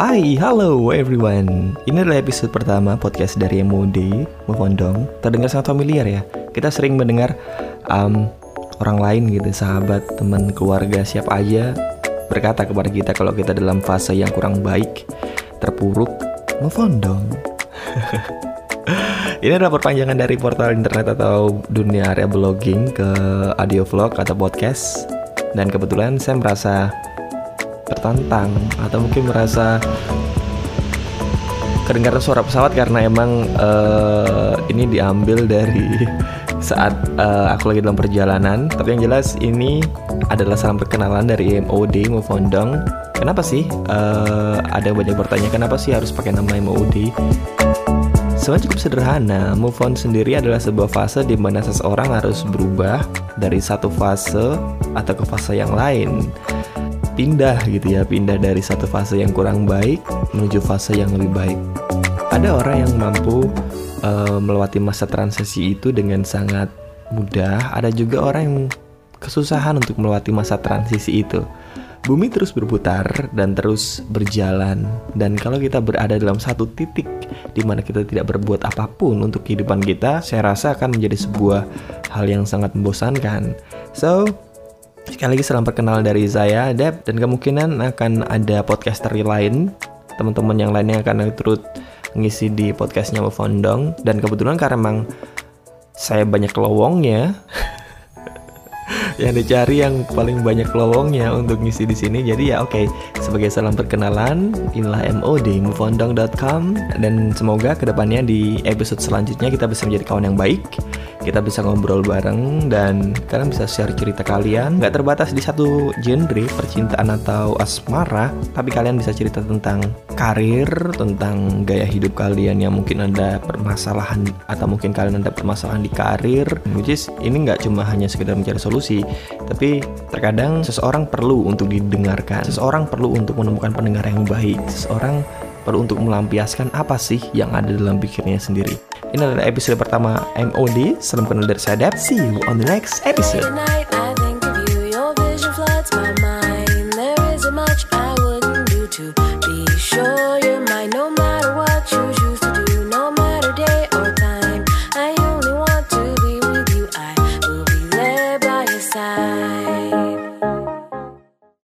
Hai, halo everyone. Ini adalah episode pertama podcast dari MOD, Move On Dong. Terdengar sangat familiar ya. Kita sering mendengar um, orang lain gitu, sahabat, teman, keluarga, siapa aja berkata kepada kita kalau kita dalam fase yang kurang baik, terpuruk, move on dong. Ini adalah perpanjangan dari portal internet atau dunia area blogging ke audio vlog atau podcast. Dan kebetulan saya merasa tertantang atau mungkin merasa kedengaran suara pesawat karena emang uh, ini diambil dari saat uh, aku lagi dalam perjalanan. Tapi yang jelas ini adalah salam perkenalan dari MOD Mufondong. Kenapa sih uh, ada banyak bertanya kenapa sih harus pakai nama MOD? Sebenarnya cukup sederhana. Move on sendiri adalah sebuah fase di mana seseorang harus berubah dari satu fase atau ke fase yang lain pindah gitu ya pindah dari satu fase yang kurang baik menuju fase yang lebih baik. Ada orang yang mampu uh, melewati masa transisi itu dengan sangat mudah. Ada juga orang yang kesusahan untuk melewati masa transisi itu. Bumi terus berputar dan terus berjalan. Dan kalau kita berada dalam satu titik di mana kita tidak berbuat apa pun untuk kehidupan kita saya rasa akan menjadi sebuah hal yang sangat membosankan. So Sekali lagi salam perkenalan dari saya, Deb, dan kemungkinan akan ada podcaster lain, teman-teman yang lainnya akan turut ngisi di podcastnya Fondong. Dan kebetulan karena memang saya banyak lowongnya, yang dicari yang paling banyak lowongnya untuk ngisi di sini. Jadi ya oke, okay. sebagai salam perkenalan, inilah MOD movefondong.com dan semoga ke depannya di episode selanjutnya kita bisa menjadi kawan yang baik kita bisa ngobrol bareng dan kalian bisa share cerita kalian. Nggak terbatas di satu genre percintaan atau asmara tapi kalian bisa cerita tentang karir tentang gaya hidup kalian yang mungkin ada permasalahan atau mungkin kalian ada permasalahan di karir which is ini nggak cuma hanya sekedar mencari solusi tapi terkadang seseorang perlu untuk didengarkan. Seseorang perlu untuk menemukan pendengar yang baik. Seseorang perlu untuk melampiaskan apa sih yang ada dalam pikirnya sendiri. Ini adalah episode pertama MOD. Salam kenal dari saya Deb. See you on the next episode.